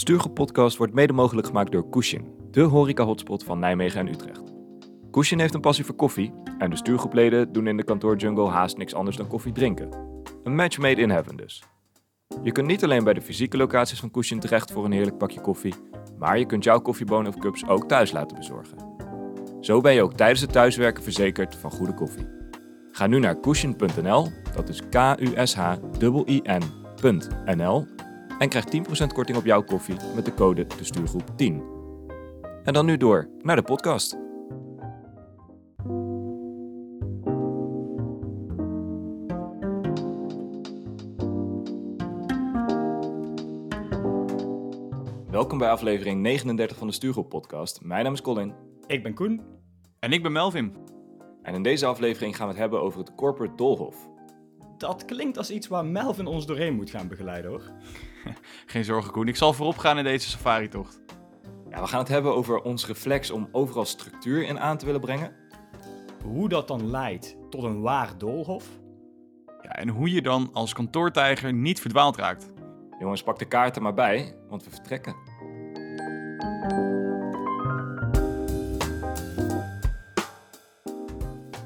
Stuurgroep Podcast wordt mede mogelijk gemaakt door Kushin, de horeca-hotspot van Nijmegen en Utrecht. Kushin heeft een passie voor koffie en de stuurgroepleden doen in de kantoorjungle haast niks anders dan koffie drinken. Een match made in heaven dus. Je kunt niet alleen bij de fysieke locaties van Kushin terecht voor een heerlijk pakje koffie, maar je kunt jouw koffiebonen of cups ook thuis laten bezorgen. Zo ben je ook tijdens het thuiswerken verzekerd van goede koffie. Ga nu naar kushin.nl, dat is K-U-S-H-I-N.nl en krijg 10% korting op jouw koffie met de code de stuurgroep 10. En dan nu door naar de podcast. Welkom bij aflevering 39 van de Stuurgroep podcast. Mijn naam is Colin Ik ben Koen. En ik ben Melvin. en in deze aflevering gaan we het hebben over het corporate doolhof. Dat klinkt als iets waar Melvin ons doorheen moet gaan begeleiden hoor. Geen zorgen, Koen. Ik zal voorop gaan in deze safari-tocht. Ja, we gaan het hebben over ons reflex om overal structuur in aan te willen brengen. Hoe dat dan leidt tot een waar doolhof. Ja, en hoe je dan als kantoortijger niet verdwaald raakt. Jongens, pak de kaarten maar bij, want we vertrekken.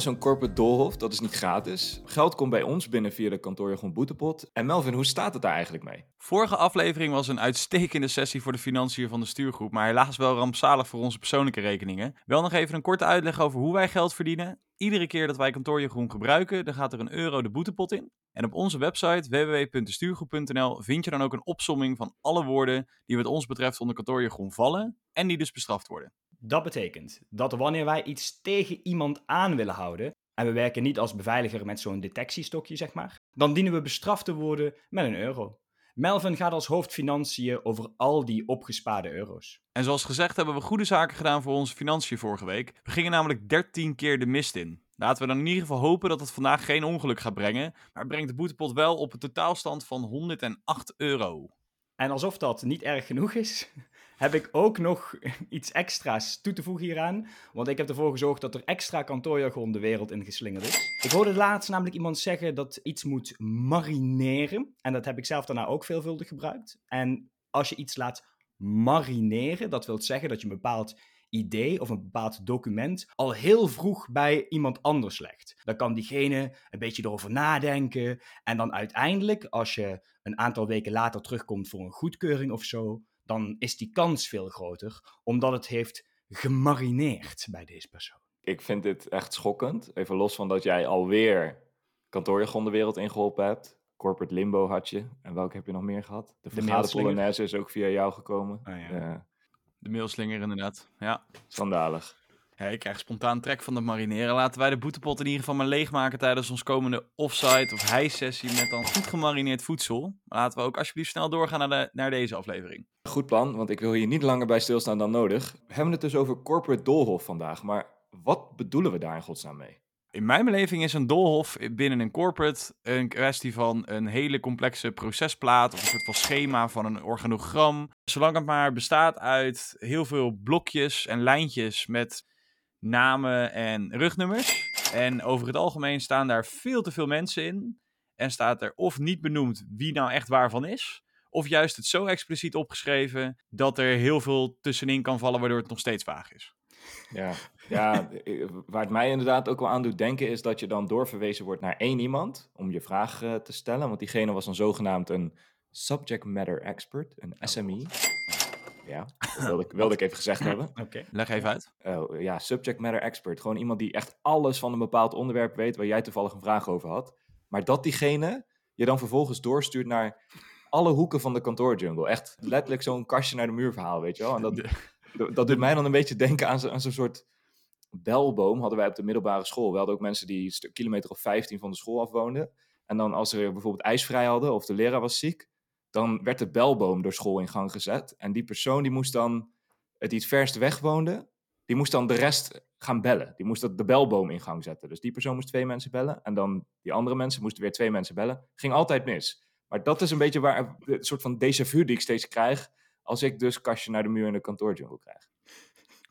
Zo'n corporate doolhof, dat is niet gratis. Geld komt bij ons binnen via de kantoorjargon boetepot. En Melvin, hoe staat het daar eigenlijk mee? Vorige aflevering was een uitstekende sessie voor de financiën van de stuurgroep, maar helaas wel rampzalig voor onze persoonlijke rekeningen. Wel nog even een korte uitleg over hoe wij geld verdienen. Iedere keer dat wij kantoorjargon gebruiken, dan gaat er een euro de boetepot in. En op onze website www.destuurgroep.nl vind je dan ook een opsomming van alle woorden die wat ons betreft onder kantoorjargon vallen en die dus bestraft worden. Dat betekent dat wanneer wij iets tegen iemand aan willen houden, en we werken niet als beveiliger met zo'n detectiestokje zeg maar, dan dienen we bestraft te worden met een euro. Melvin gaat als hoofd financiën over al die opgespaarde euro's. En zoals gezegd hebben we goede zaken gedaan voor onze financiën vorige week. We gingen namelijk 13 keer de mist in. Laten we dan in ieder geval hopen dat het vandaag geen ongeluk gaat brengen, maar brengt de boetepot wel op een totaalstand van 108 euro. En alsof dat niet erg genoeg is, heb ik ook nog iets extra's toe te voegen hieraan. Want ik heb ervoor gezorgd dat er extra kantoorjargon de wereld in geslingerd is. Ik hoorde laatst namelijk iemand zeggen dat iets moet marineren. En dat heb ik zelf daarna ook veelvuldig gebruikt. En als je iets laat marineren, dat wil zeggen dat je een bepaald idee of een bepaald document al heel vroeg bij iemand anders legt. Dan kan diegene een beetje erover nadenken. En dan uiteindelijk, als je een aantal weken later terugkomt voor een goedkeuring of zo, dan is die kans veel groter, omdat het heeft gemarineerd bij deze persoon. Ik vind dit echt schokkend. Even los van dat jij alweer kantoorjargon de wereld ingeholpen hebt. Corporate limbo had je. En welke heb je nog meer gehad? De vergade. Polonaise is ook via jou gekomen. Ah, ja. Eh, De mailslinger inderdaad. Ja. schandalig. Ja, ik krijg spontaan trek van het marineren. Laten wij de boetepot in ieder geval maar leegmaken tijdens ons komende offsite of high-sessie met dan goed gemarineerd voedsel. Laten we ook alsjeblieft snel doorgaan naar, de, naar deze aflevering. Goed plan, want ik wil hier niet langer bij stilstaan dan nodig. We hebben het dus over corporate doolhof vandaag. Maar wat bedoelen we daar in godsnaam mee? In mijn beleving is een doolhof binnen een corporate een kwestie van een hele complexe procesplaat of een soort van schema van een organogram. Zolang het maar bestaat uit heel veel blokjes en lijntjes met namen en rugnummers. En over het algemeen staan daar veel te veel mensen in. En staat er of niet benoemd wie nou echt waarvan is. Of juist het zo expliciet opgeschreven dat er heel veel tussenin kan vallen waardoor het nog steeds vaag is. Ja, ja, eh, waar het mij inderdaad ook wel aan doet denken is dat je dan doorverwezen wordt naar één iemand om je vraag eh, te stellen. Want diegene was dan zogenaamd een subject matter expert, een SME. Ja, dat wilde ik, wilde ik even gezegd hebben. Oké. Leg even uit. Oh, ja, subject matter expert. Gewoon iemand die echt alles van een bepaald onderwerp weet waar jij toevallig een vraag over had. Maar dat diegene je dan vervolgens doorstuurt naar alle hoeken van de kantoorjungle. Echt letterlijk zo'n kastje naar de muur verhaal, weet je wel. En dat, dat, doet mij dan een beetje denken aan, zo- aan zo'n soort belboom hadden wij op de middelbare school. We hadden ook mensen die een stuk kilometer of 15 van de school af woonden. En dan als ze bijvoorbeeld ijsvrij hadden of de leraar was ziek, dan werd de belboom door school in gang gezet. En die persoon die moest dan, het die het verst weg woonde, die moest dan de rest gaan bellen. Die moest de belboom in gang zetten. Dus die persoon moest twee mensen bellen. En dan die andere mensen moesten weer twee mensen bellen. Ging altijd mis. Maar dat is een beetje waar een soort van déjà vu die ik steeds krijg. Als ik dus kastje naar de muur in de kantoorjungle krijg.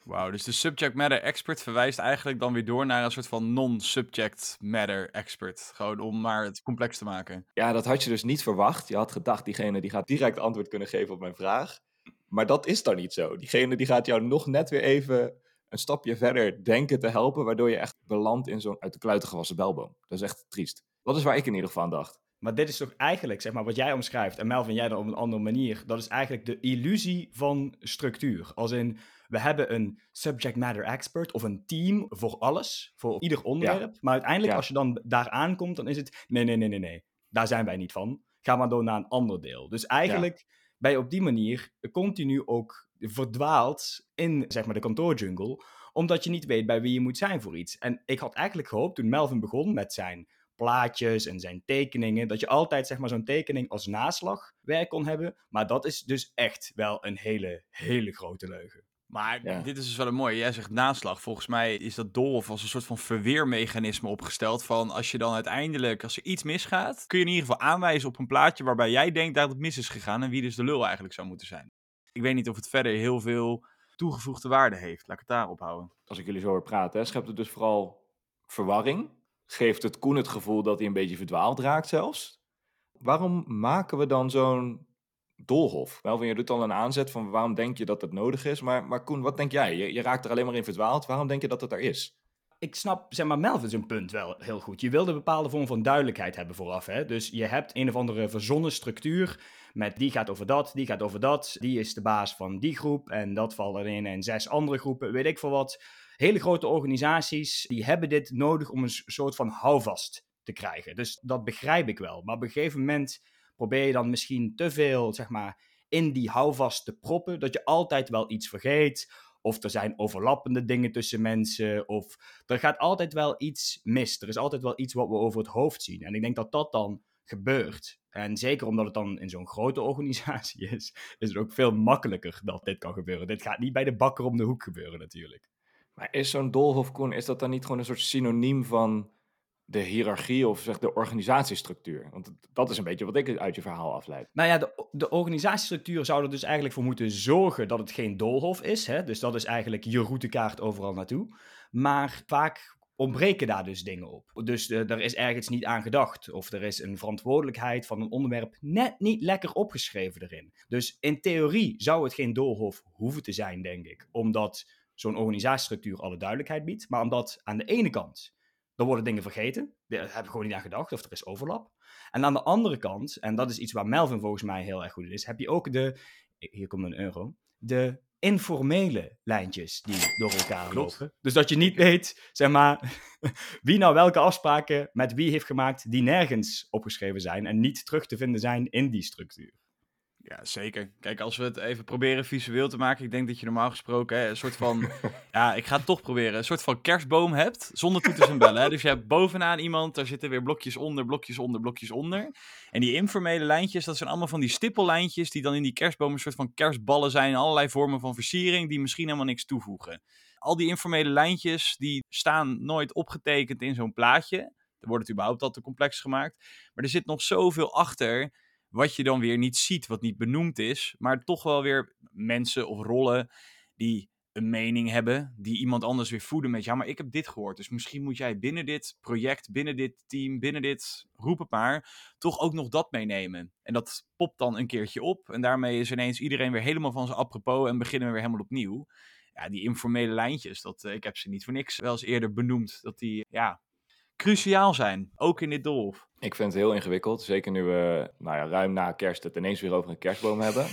Wauw, dus de subject matter expert verwijst eigenlijk dan weer door naar een soort van non-subject matter expert. Gewoon om maar het complex te maken. Ja, dat had je dus niet verwacht. Je had gedacht, diegene die gaat direct antwoord kunnen geven op mijn vraag. Maar dat is dan niet zo. Diegene die gaat jou nog net weer even een stapje verder denken te helpen, waardoor je echt belandt in zo'n uit de kluiten gewassen belboom. Dat is echt triest. Dat is waar ik in ieder geval aan dacht. Maar dit is toch eigenlijk, zeg maar, wat jij omschrijft, en Melvin, jij dan op een andere manier, dat is eigenlijk de illusie van structuur. Als in, we hebben een subject matter expert of een team voor alles, voor ieder onderwerp. Maar uiteindelijk, Ja. als je dan daar aankomt, dan is het, nee, nee, nee, nee, nee, daar zijn wij niet van. Ga maar door naar een ander deel. Dus eigenlijk ben je op die manier continu ook verdwaald in, zeg maar, de kantoorjungle, omdat je niet weet bij wie je moet zijn voor iets. En ik had eigenlijk gehoopt, toen Melvin begon met zijn plaatjes en zijn tekeningen, dat je altijd zeg maar zo'n tekening als naslagwerk kon hebben. Maar dat is dus echt wel een hele, hele grote leugen. Maar Ja. dit is dus wel een mooie. Jij zegt naslag. Volgens mij is dat doolhof als een soort van verweermechanisme opgesteld. Van als je dan uiteindelijk, als er iets misgaat, kun je in ieder geval aanwijzen op een plaatje waarbij jij denkt dat het mis is gegaan. En wie dus de lul eigenlijk zou moeten zijn. Ik weet niet of het verder heel veel toegevoegde waarde heeft. Laat ik het daarop houden. Als ik jullie zo hoor praten, hè, schept het dus vooral verwarring. Geeft het Koen het gevoel dat hij een beetje verdwaald raakt zelfs. Waarom maken we dan zo'n doolhof? Melvin, je doet al een aanzet van waarom denk je dat het nodig is. Maar, maar Koen, wat denk jij? Je, je raakt er alleen maar in verdwaald. Waarom denk je dat het er is? Ik snap, zeg maar, Melvin zijn punt wel heel goed. Je wilde een bepaalde vorm van duidelijkheid hebben vooraf. Hè? Dus je hebt een of andere verzonnen structuur. Met die gaat over dat, die gaat over dat. Die is de baas van die groep. En dat valt erin. En zes andere groepen, weet ik veel wat. Hele grote organisaties, die hebben dit nodig om een soort van houvast te krijgen. Dus dat begrijp ik wel. Maar op een gegeven moment probeer je dan misschien te veel, zeg maar, in die houvast te proppen. Dat je altijd wel iets vergeet. Of er zijn overlappende dingen tussen mensen. Of er gaat altijd wel iets mis. Er is altijd wel iets wat we over het hoofd zien. En ik denk dat dat dan gebeurt. En zeker omdat het dan in zo'n grote organisatie is, is het ook veel makkelijker dat dit kan gebeuren. Dit gaat niet bij de bakker om de hoek gebeuren natuurlijk. Maar is zo'n doolhof, Koen, is dat dan niet gewoon een soort synoniem van de hiërarchie of zeg de organisatiestructuur? Want dat is een beetje wat ik uit je verhaal afleid. Nou ja, de, de organisatiestructuur zou er dus eigenlijk voor moeten zorgen dat het geen doolhof is. Hè? Dus dat is eigenlijk je routekaart overal naartoe. Maar vaak ontbreken daar dus dingen op. Dus eh, er is ergens niet aan gedacht. Of er is een verantwoordelijkheid van een onderwerp net niet lekker opgeschreven erin. Dus in theorie zou het geen doolhof hoeven te zijn, denk ik. Omdat zo'n organisatiestructuur alle duidelijkheid biedt. Maar omdat aan de ene kant, er worden dingen vergeten. Daar heb ik gewoon niet aan gedacht. Of er is overlap. En aan de andere kant, en dat is iets waar Melvin volgens mij heel erg goed in is, heb je ook de, hier komt een euro, de informele lijntjes die door elkaar Klopt. lopen. Dus dat je niet weet, zeg maar, wie nou welke afspraken met wie heeft gemaakt die nergens opgeschreven zijn en niet terug te vinden zijn in die structuur. Ja, zeker. Kijk, als we het even proberen visueel te maken. Ik denk dat je normaal gesproken hè, een soort van... ja, ik ga het toch proberen. Een soort van kerstboom hebt, zonder toeters en bellen. Hè. Dus je hebt bovenaan iemand, daar zitten weer blokjes onder, blokjes onder, blokjes onder. En die informele lijntjes, dat zijn allemaal van die stippellijntjes... die dan in die kerstboom een soort van kerstballen zijn. Allerlei vormen van versiering die misschien helemaal niks toevoegen. Al die informele lijntjes, die staan nooit opgetekend in zo'n plaatje. Er wordt het überhaupt al te complex gemaakt. Maar er zit nog zoveel achter wat je dan weer niet ziet, wat niet benoemd is, maar toch wel weer mensen of rollen die een mening hebben, die iemand anders weer voeden met, ja, maar ik heb dit gehoord, dus misschien moet jij binnen dit project, binnen dit team, binnen dit, roep het maar, toch ook nog dat meenemen. En dat popt dan een keertje op en daarmee is ineens iedereen weer helemaal van zijn apropos en beginnen we weer helemaal opnieuw. Ja, die informele lijntjes, dat, eh, ik heb ze niet voor niks wel eens eerder benoemd, dat die, ja, cruciaal zijn, ook in dit doolhof. Ik vind het heel ingewikkeld, zeker nu we nou ja, ruim na kerst het ineens weer over een kerstboom hebben.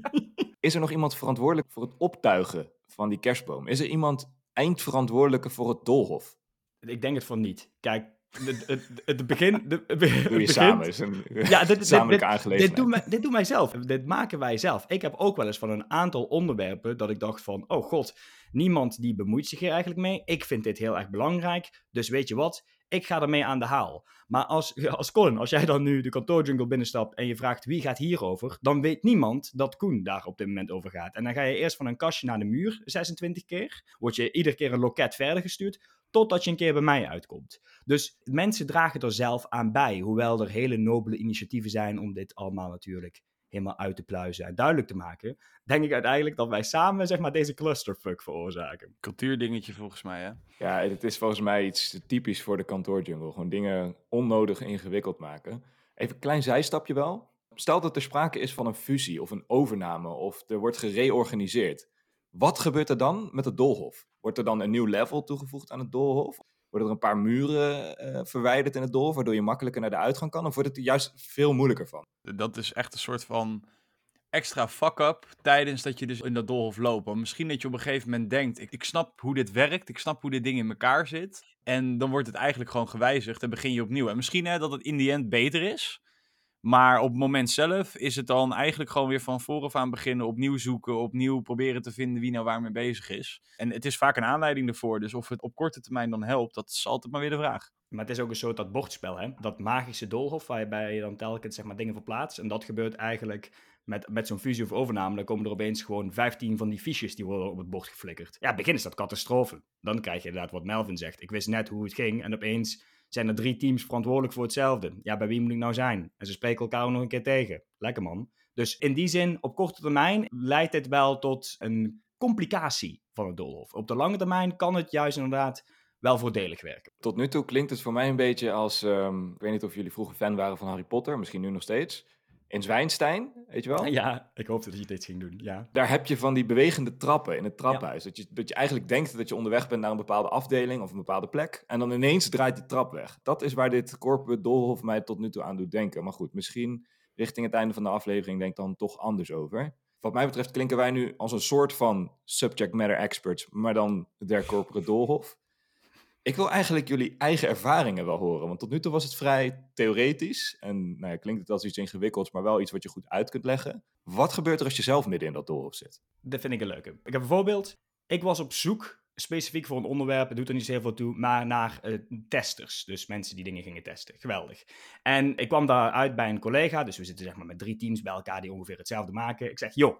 is er nog iemand verantwoordelijk voor het optuigen van die kerstboom? Is er iemand eindverantwoordelijke voor het doolhof? Ik denk het van niet. Kijk, het, begin... De, Doe je samen, is een Ja, dit, dit, gezamenlijke aangelegenheid. dit doen wij zelf. Dit maken wij zelf. Ik heb ook wel eens van een aantal onderwerpen dat ik dacht van, oh god, niemand die bemoeit zich hier eigenlijk mee. Ik vind dit heel erg belangrijk, dus weet je wat, ik ga ermee aan de haal. Maar als, als Colin, als jij dan nu de kantoorjungle binnenstapt en je vraagt wie gaat hierover, dan weet niemand dat Koen daar op dit moment over gaat. En dan ga je eerst van een kastje naar de muur, 26 keer. Word je iedere keer een loket verder gestuurd, totdat je een keer bij mij uitkomt. Dus mensen dragen er zelf aan bij, hoewel er hele nobele initiatieven zijn om dit allemaal natuurlijk helemaal uit te pluizen en duidelijk te maken, denk ik uiteindelijk dat wij samen zeg maar deze clusterfuck veroorzaken. Cultuurdingetje volgens mij, hè? Ja, het is volgens mij iets typisch voor de kantoorjungle. Gewoon dingen onnodig ingewikkeld maken. Even een klein zijstapje wel. Stel dat er sprake is van een fusie of een overname of er wordt gereorganiseerd. Wat gebeurt er dan met het doolhof? Wordt er dan een nieuw level toegevoegd aan het doolhof? Worden er een paar muren uh, verwijderd in het doolhof, waardoor je makkelijker naar de uitgang kan? Of wordt het er juist veel moeilijker van? Dat is echt een soort van extra fuck-up tijdens dat je dus in dat doolhof loopt. Misschien dat je op een gegeven moment denkt, ik, ik snap hoe dit werkt, ik snap hoe dit ding in elkaar zit. En dan wordt het eigenlijk gewoon gewijzigd en begin je opnieuw. En misschien hè, dat het in die end beter is. Maar op het moment zelf is het dan eigenlijk gewoon weer van vooraf aan beginnen, opnieuw zoeken, opnieuw proberen te vinden wie nou waarmee bezig is. En het is vaak een aanleiding ervoor, dus of het op korte termijn dan helpt, dat is altijd maar weer de vraag. Maar het is ook een soort dat bordspel, hè? dat magische doolhof waarbij je dan telkens zeg maar, dingen verplaatst. En dat gebeurt eigenlijk met, met zo'n fusie of overname. Dan komen er opeens gewoon 15 van die fiches die worden op het bord geflikkerd. Ja, begin is dat catastrofe. Dan krijg je inderdaad wat Melvin zegt. Ik wist net hoe het ging en opeens zijn er drie teams verantwoordelijk voor hetzelfde. Ja, bij wie moet ik nou zijn? En ze spreken elkaar nog een keer tegen. Lekker man. Dus in die zin, op korte termijn leidt dit wel tot een complicatie van het doolhof. Op de lange termijn kan het juist inderdaad wel voordelig werken. Tot nu toe klinkt het voor mij een beetje als, um, ik weet niet of jullie vroeger fan waren van Harry Potter, misschien nu nog steeds in Zwijnstein, weet je wel? Ja, ik hoopte dat je dit ging doen, ja. Daar heb je van die bewegende trappen in het trappenhuis. Dat, je, dat je eigenlijk denkt dat je onderweg bent naar een bepaalde afdeling of een bepaalde plek. En dan ineens draait die trap weg. Dat is waar dit corporate doolhof mij tot nu toe aan doet denken. Maar goed, misschien richting het einde van de aflevering denk dan toch anders over. Wat mij betreft klinken wij nu als een soort van subject matter experts, maar dan der corporate doolhof. Ik wil eigenlijk jullie eigen ervaringen wel horen. Want tot nu toe was het vrij theoretisch. En nou ja, klinkt het als iets ingewikkelds, maar wel iets wat je goed uit kunt leggen. Wat gebeurt er als je zelf midden in dat doolhof zit? Dat vind ik een leuke. Ik heb een voorbeeld. Ik was op zoek, specifiek voor een onderwerp, het doet er niet zo heel veel toe, maar naar uh, testers. Dus mensen die dingen gingen testen. Geweldig. En ik kwam daar uit bij een collega. Dus we zitten zeg maar met drie teams bij elkaar die ongeveer hetzelfde maken. Ik zeg, joh,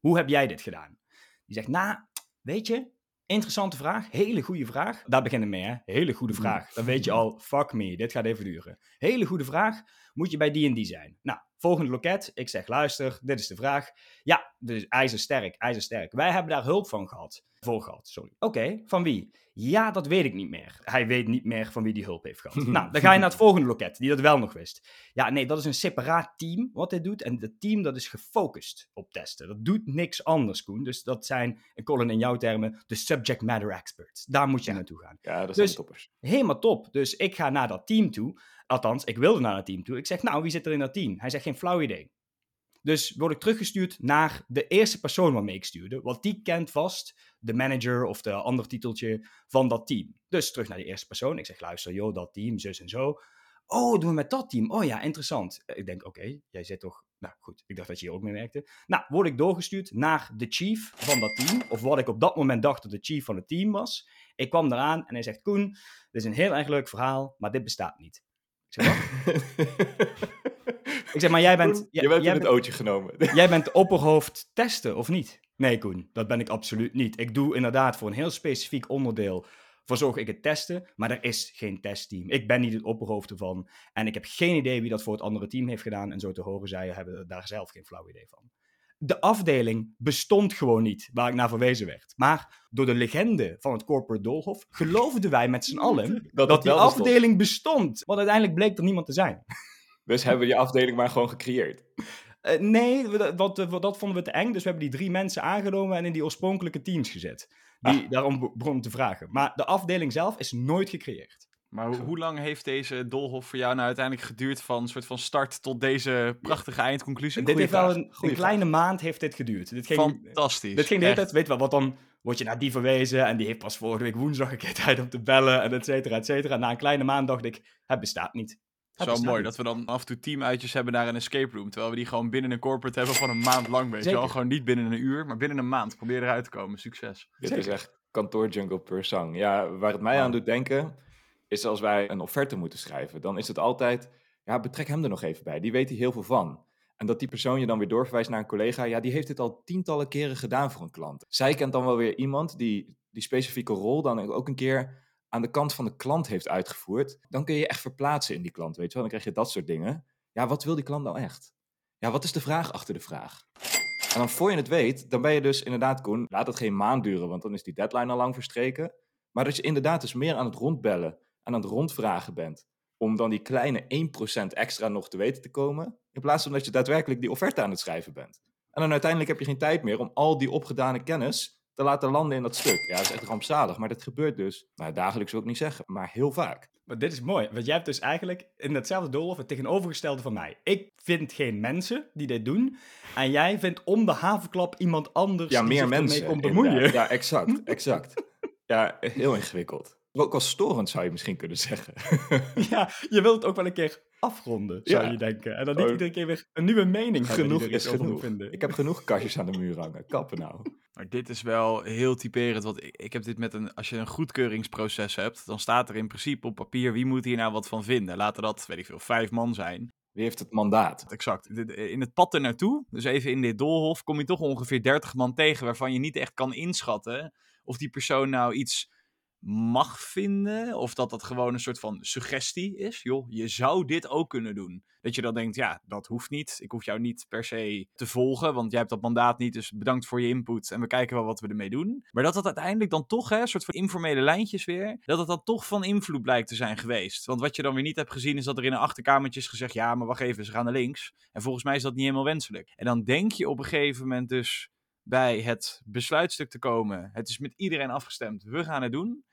hoe heb jij dit gedaan? Die zegt, nou, weet je, Interessante vraag, hele goede vraag. Daar beginnen we mee, hè? Hele goede hmm. vraag. Dan weet je al, fuck me, dit gaat even duren. Hele goede vraag, moet je bij die en die zijn? Nou, volgende loket, ik zeg, luister, dit is de vraag. Ja, dus ijzersterk, ijzersterk. Wij hebben daar hulp van gehad. Voor gehad, sorry. Oké, van wie? Ja, dat weet ik niet meer. Hij weet niet meer van wie die hulp heeft gehad. nou, dan ga je naar het volgende loket, die dat wel nog wist. Ja, nee, dat is een separaat team wat dit doet. En dat team dat is gefocust op testen. Dat doet niks anders, Koen. Dus dat zijn, Colin in jouw termen, de subject matter experts. Daar moet je naartoe gaan. Ja, dat zijn dus, toppers. Helemaal top. Dus ik ga naar dat team toe. Althans, ik wilde naar dat team toe. Ik zeg, nou, wie zit er in dat team? Hij zegt, geen flauw idee. Dus word ik teruggestuurd naar de eerste persoon waarmee ik stuurde. Want die kent vast de manager of de ander titeltje van dat team. Dus terug naar die eerste persoon. Ik zeg, luister, joh, dat team, zus en zo. Oh, doen we met dat team? Oh ja, interessant. Ik denk, oké, jij zit toch... Nou goed, ik dacht dat je hier ook mee werkte. Nou, word ik doorgestuurd naar de chief van dat team. Of wat ik op dat moment dacht dat de chief van het team was. Ik kwam eraan en hij zegt, Koen, dit is een heel erg leuk verhaal, maar dit bestaat niet. Ik zeg, wat? ik zeg, maar jij bent... Je bent in het ootje genomen. jij bent opperhoofd testen, of niet? Nee, Koen, dat ben ik absoluut niet. Ik doe inderdaad voor een heel specifiek onderdeel verzorg ik het testen, maar er is geen testteam. Ik ben niet het opperhoofd ervan en ik heb geen idee wie dat voor het andere team heeft gedaan. En zo te horen zij hebben daar zelf geen flauw idee van. De afdeling bestond gewoon niet waar ik naar verwezen werd. Maar door de legende van het corporate doolhof geloofden wij met z'n allen dat, dat die afdeling bestond. Want uiteindelijk bleek er niemand te zijn. Dus hebben we die afdeling maar gewoon gecreëerd. Uh, nee, dat, dat vonden we te eng. Dus we hebben die drie mensen aangenomen en in die oorspronkelijke teams gezet. Die ah. daarom begonnen te vragen. Maar de afdeling zelf is nooit gecreëerd. Maar hoe lang heeft deze doolhof voor jou nou uiteindelijk geduurd van soort van start tot deze prachtige eindconclusie? Dit heeft wel een, een kleine maand heeft dit geduurd. Dit ging, Fantastisch. Dit ging de hele tijd, weet je wel, wat dan word je naar die verwezen en die heeft pas vorige week woensdag een keer tijd om te bellen en et cetera, et cetera. Na een kleine maand dacht ik, het bestaat niet. Zo mooi dat we dan af en toe teamuitjes hebben naar een escape room. Terwijl we die gewoon binnen een corporate hebben van een maand lang. Weet je wel, gewoon niet binnen een uur, maar binnen een maand. Probeer eruit te komen. Succes. Dit is echt kantoorjungle per zang. Ja, waar het mij aan doet denken, is als wij een offerte moeten schrijven. Dan is het altijd, ja, betrek hem er nog even bij. Die weet hier heel veel van. En dat die persoon je dan weer doorverwijst naar een collega. Ja, die heeft dit al tientallen keren gedaan voor een klant. Zij kent dan wel weer iemand die die specifieke rol dan ook een keer aan de kant van de klant heeft uitgevoerd, dan kun je je echt verplaatsen in die klant, weet je wel. Dan krijg je dat soort dingen. Ja, wat wil die klant nou echt? Ja, wat is de vraag achter de vraag? En dan voor je het weet, dan ben je dus inderdaad, Koen, laat het geen maand duren, want dan is die deadline al lang verstreken. Maar dat je inderdaad dus meer aan het rondbellen, aan het rondvragen bent. om dan die kleine 1% extra nog te weten te komen, in plaats van dat je daadwerkelijk die offerte aan het schrijven bent. En dan uiteindelijk heb je geen tijd meer om al die opgedane kennis te laten landen in dat stuk. Ja, dat is echt rampzalig, maar dat gebeurt dus, nou dagelijks wil ik niet zeggen, maar heel vaak. Maar dit is mooi, want jij hebt dus eigenlijk in datzelfde doolhof het tegenovergestelde van mij. Ik vind geen mensen die dit doen. En jij vindt om de havenklap iemand anders Ja, die meer zich mensen. ermee komt inderdaad. bemoeien. Ja, exact, exact. Ja, heel ingewikkeld. Ook wel storend zou je misschien kunnen zeggen. Ja, je wilt het ook wel een keer afronden, zou Ja. je denken. En dan niet Oh. iedere keer weer een nieuwe mening hebben genoeg is genoeg. vinden. Ik heb genoeg kastjes aan de muur hangen. Kappen nou. Maar dit is wel heel typerend, want ik, ik heb dit met een, als je een goedkeuringsproces hebt, dan staat er in principe op papier wie moet hier nou wat van vinden. Laten dat, weet ik veel, vijf man zijn. Wie heeft het mandaat? Exact. Dit- In het pad er naartoe, dus even in dit doolhof, kom je toch ongeveer 30 man tegen waarvan je niet echt kan inschatten of die persoon nou iets mag vinden, of dat dat gewoon een soort van suggestie is. Joh, je zou dit ook kunnen doen. Dat je dan denkt, ja, dat hoeft niet. Ik hoef jou niet per se te volgen, want jij hebt dat mandaat niet, dus bedankt voor je input en we kijken wel wat we ermee doen. Maar dat dat uiteindelijk dan toch, hè, een soort van informele lijntjes weer, dat het dan toch van invloed blijkt te zijn geweest. Want wat je dan weer niet hebt gezien is dat er in een achterkamertje is gezegd, ja, maar wacht even, ze gaan naar links. En volgens mij is dat niet helemaal wenselijk. En dan denk je op een gegeven moment dus bij het besluitstuk te komen. Het is met iedereen afgestemd, we gaan het doen.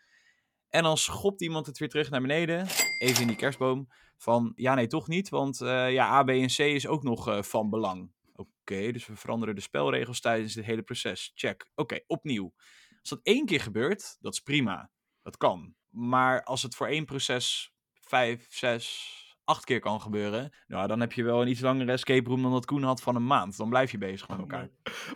En dan schopt iemand het weer terug naar beneden, even in die kerstboom, van ja, nee, toch niet, want eh, ja, A, B en C is ook nog eh, van belang. Oké, dus we veranderen de spelregels tijdens het hele proces. Check. Oké, opnieuw. Als dat één keer gebeurt, dat is prima. Dat kan. Maar als het voor één proces vijf, zes, acht keer kan gebeuren, nou, dan heb je wel een iets langere escape room dan dat Koen had van een maand. Dan blijf je bezig met elkaar.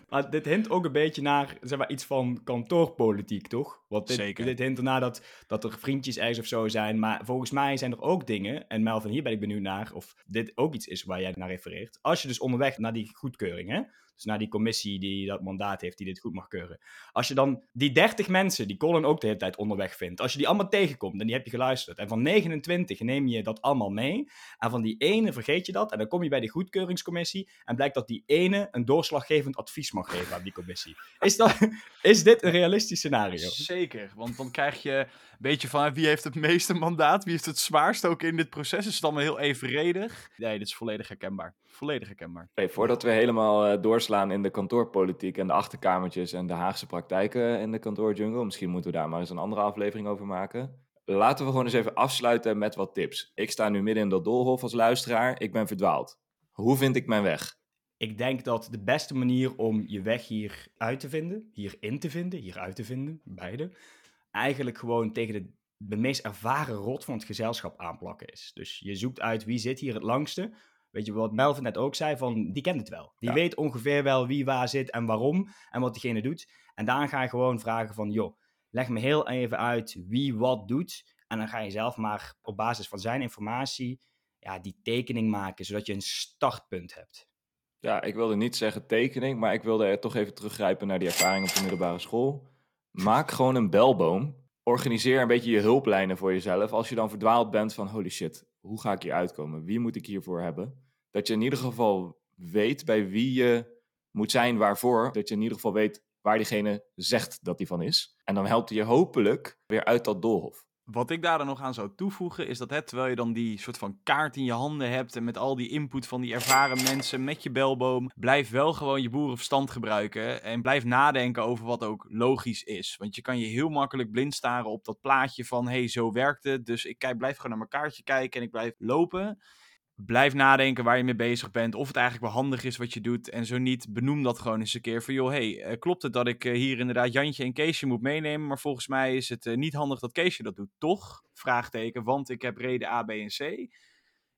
Maar dit hint ook een beetje naar zeg maar, iets van kantoorpolitiek, toch? Want dit, Zeker. dit hint ernaar dat, dat er vriendjes ergens of zo zijn. Maar volgens mij zijn er ook dingen, en Melvin, hier ben ik benieuwd naar, of dit ook iets is waar jij naar refereert. Als je dus onderweg naar die goedkeuring, hè? Dus naar die commissie die dat mandaat heeft, die dit goed mag keuren. Als je dan die 30 mensen, die Colin ook de hele tijd onderweg vindt, als je die allemaal tegenkomt en die heb je geluisterd, en van 29 neem je dat allemaal mee, en van die ene vergeet je dat, en dan kom je bij de goedkeuringscommissie, en blijkt dat die ene een doorslaggevend advies mag geven aan die commissie. Is, dat, is dit een realistisch scenario? Zeker, want dan krijg je een beetje van wie heeft het meeste mandaat, wie heeft het zwaarst ook in dit proces. Is het allemaal heel evenredig? Nee, dit is volledig herkenbaar. Volledig herkenbaar. Hey, voordat we helemaal eh, doorslaan in de kantoorpolitiek en de achterkamertjes en de Haagse praktijken in de kantoorjungle, misschien moeten we daar maar eens een andere aflevering over maken. Laten we gewoon eens even afsluiten met wat tips. Ik sta nu midden in dat doolhof als luisteraar. Ik ben verdwaald. Hoe vind ik mijn weg? Ik denk dat de beste manier om je weg hier uit te vinden, hier in te vinden, hier uit te vinden, beide, eigenlijk gewoon tegen de, de meest ervaren rot van het gezelschap aanplakken is. Dus je zoekt uit wie zit hier het langste. Weet je wat Melvin net ook zei, van die kent het wel. Die Ja. weet ongeveer wel wie waar zit en waarom en wat diegene doet. En daarna ga je gewoon vragen van, joh, leg me heel even uit wie wat doet. En dan ga je zelf maar op basis van zijn informatie ja, die tekening maken, zodat je een startpunt hebt. Ja, ik wilde niet zeggen tekening, maar ik wilde er toch even teruggrijpen naar die ervaring op de middelbare school. Maak gewoon een belboom. Organiseer een beetje je hulplijnen voor jezelf. Als je dan verdwaald bent van holy shit, hoe ga ik hier uitkomen? Wie moet ik hiervoor hebben? Dat je in ieder geval weet bij wie je moet zijn, waarvoor. Dat je in ieder geval weet waar diegene zegt dat hij van is. En dan helpt hij je hopelijk weer uit dat doolhof. Wat ik daar dan nog aan zou toevoegen is dat hè, terwijl je dan die soort van kaart in je handen hebt en met al die input van die ervaren mensen met je belboom, blijf wel gewoon je boerenverstand gebruiken en blijf nadenken over wat ook logisch is. Want je kan je heel makkelijk blind staren op dat plaatje van hé, hey, zo werkt het, dus ik blijf gewoon naar mijn kaartje kijken en ik blijf lopen. Blijf nadenken waar je mee bezig bent, of het eigenlijk wel handig is wat je doet. En zo niet, benoem dat gewoon eens een keer van, joh, hey, eh, klopt het dat ik eh, hier inderdaad Jantje en Keesje moet meenemen, maar volgens mij is het eh, niet handig dat Keesje dat doet, toch? Vraagteken, want ik heb reden A, B en C.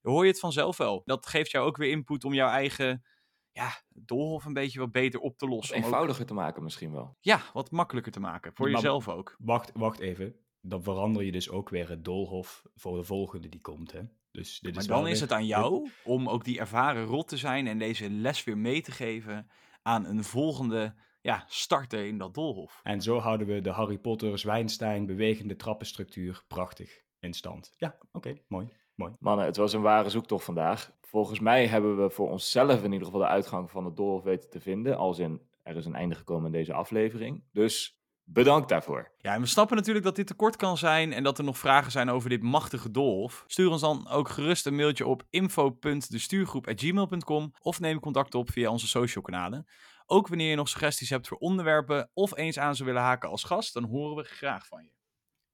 Hoor je het vanzelf wel. Dat geeft jou ook weer input om jouw eigen ja, doolhof een beetje wat beter op te Of lossen. Ook- eenvoudiger te maken misschien wel. ja, wat makkelijker te maken, voor Maar- jezelf ook. Wacht, wacht even. Dan verander je dus ook weer het doolhof voor de volgende die komt, hè? Dus dit Maar is dan wel is het aan jou om ook die ervaren rot te zijn en deze les weer mee te geven aan een volgende ja, starter in dat doolhof. En zo houden we de Harry Potter Zwijnstein bewegende trappenstructuur prachtig in stand. Ja, oké, mooi. Mannen, het was een ware zoektocht vandaag. Volgens mij hebben we voor onszelf in ieder geval de uitgang van het doolhof weten te vinden. Als in, er is een einde gekomen in deze aflevering. Dus Bedankt daarvoor. Ja, en we snappen natuurlijk dat dit te kort kan zijn en dat er nog vragen zijn over dit machtige doolhof. Stuur ons dan ook gerust een mailtje op info.destuurgroep.gmail.com of neem contact op via onze social kanalen. Ook wanneer je nog suggesties hebt voor onderwerpen of eens aan zou willen haken als gast, dan horen we graag van je.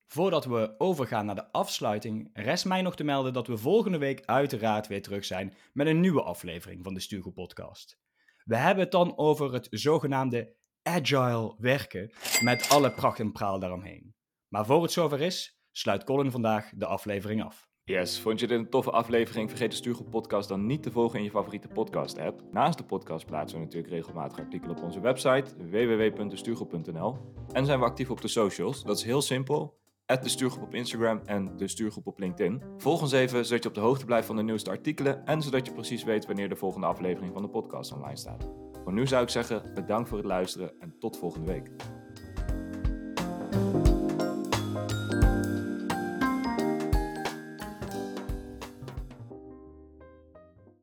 Voordat we overgaan naar de afsluiting, rest mij nog te melden dat we volgende week uiteraard weer terug zijn met een nieuwe aflevering van de Stuurgroep Podcast. We hebben het dan over het zogenaamde agile werken met alle pracht en praal daaromheen. Maar voor het zover is, sluit Colin vandaag de aflevering af. Yes, vond je dit een toffe aflevering? Vergeet de Stuurgroep podcast dan niet te volgen in je favoriete podcast app. Naast de podcast plaatsen we natuurlijk regelmatig artikelen op onze website www.destuurgroep.nl en zijn we actief op de socials. Dat is heel simpel. de Stuurgroep op Instagram en de Stuurgroep op LinkedIn. Volg ons even zodat je op de hoogte blijft van de nieuwste artikelen en zodat je precies weet wanneer de volgende aflevering van de podcast online staat. Voor nu zou ik zeggen, bedankt voor het luisteren en tot volgende week.